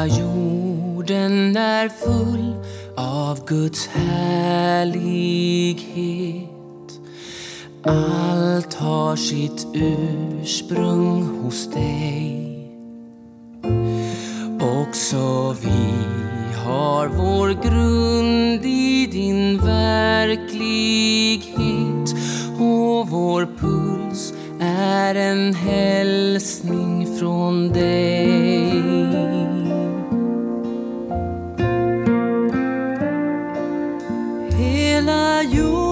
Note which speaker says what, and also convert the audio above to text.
Speaker 1: Hela jorden är full av Guds härlighet. Allt har sitt ursprung hos dig. Också vi har vår grund i din verklighet och vår puls är en hälsning från dig. ayuda.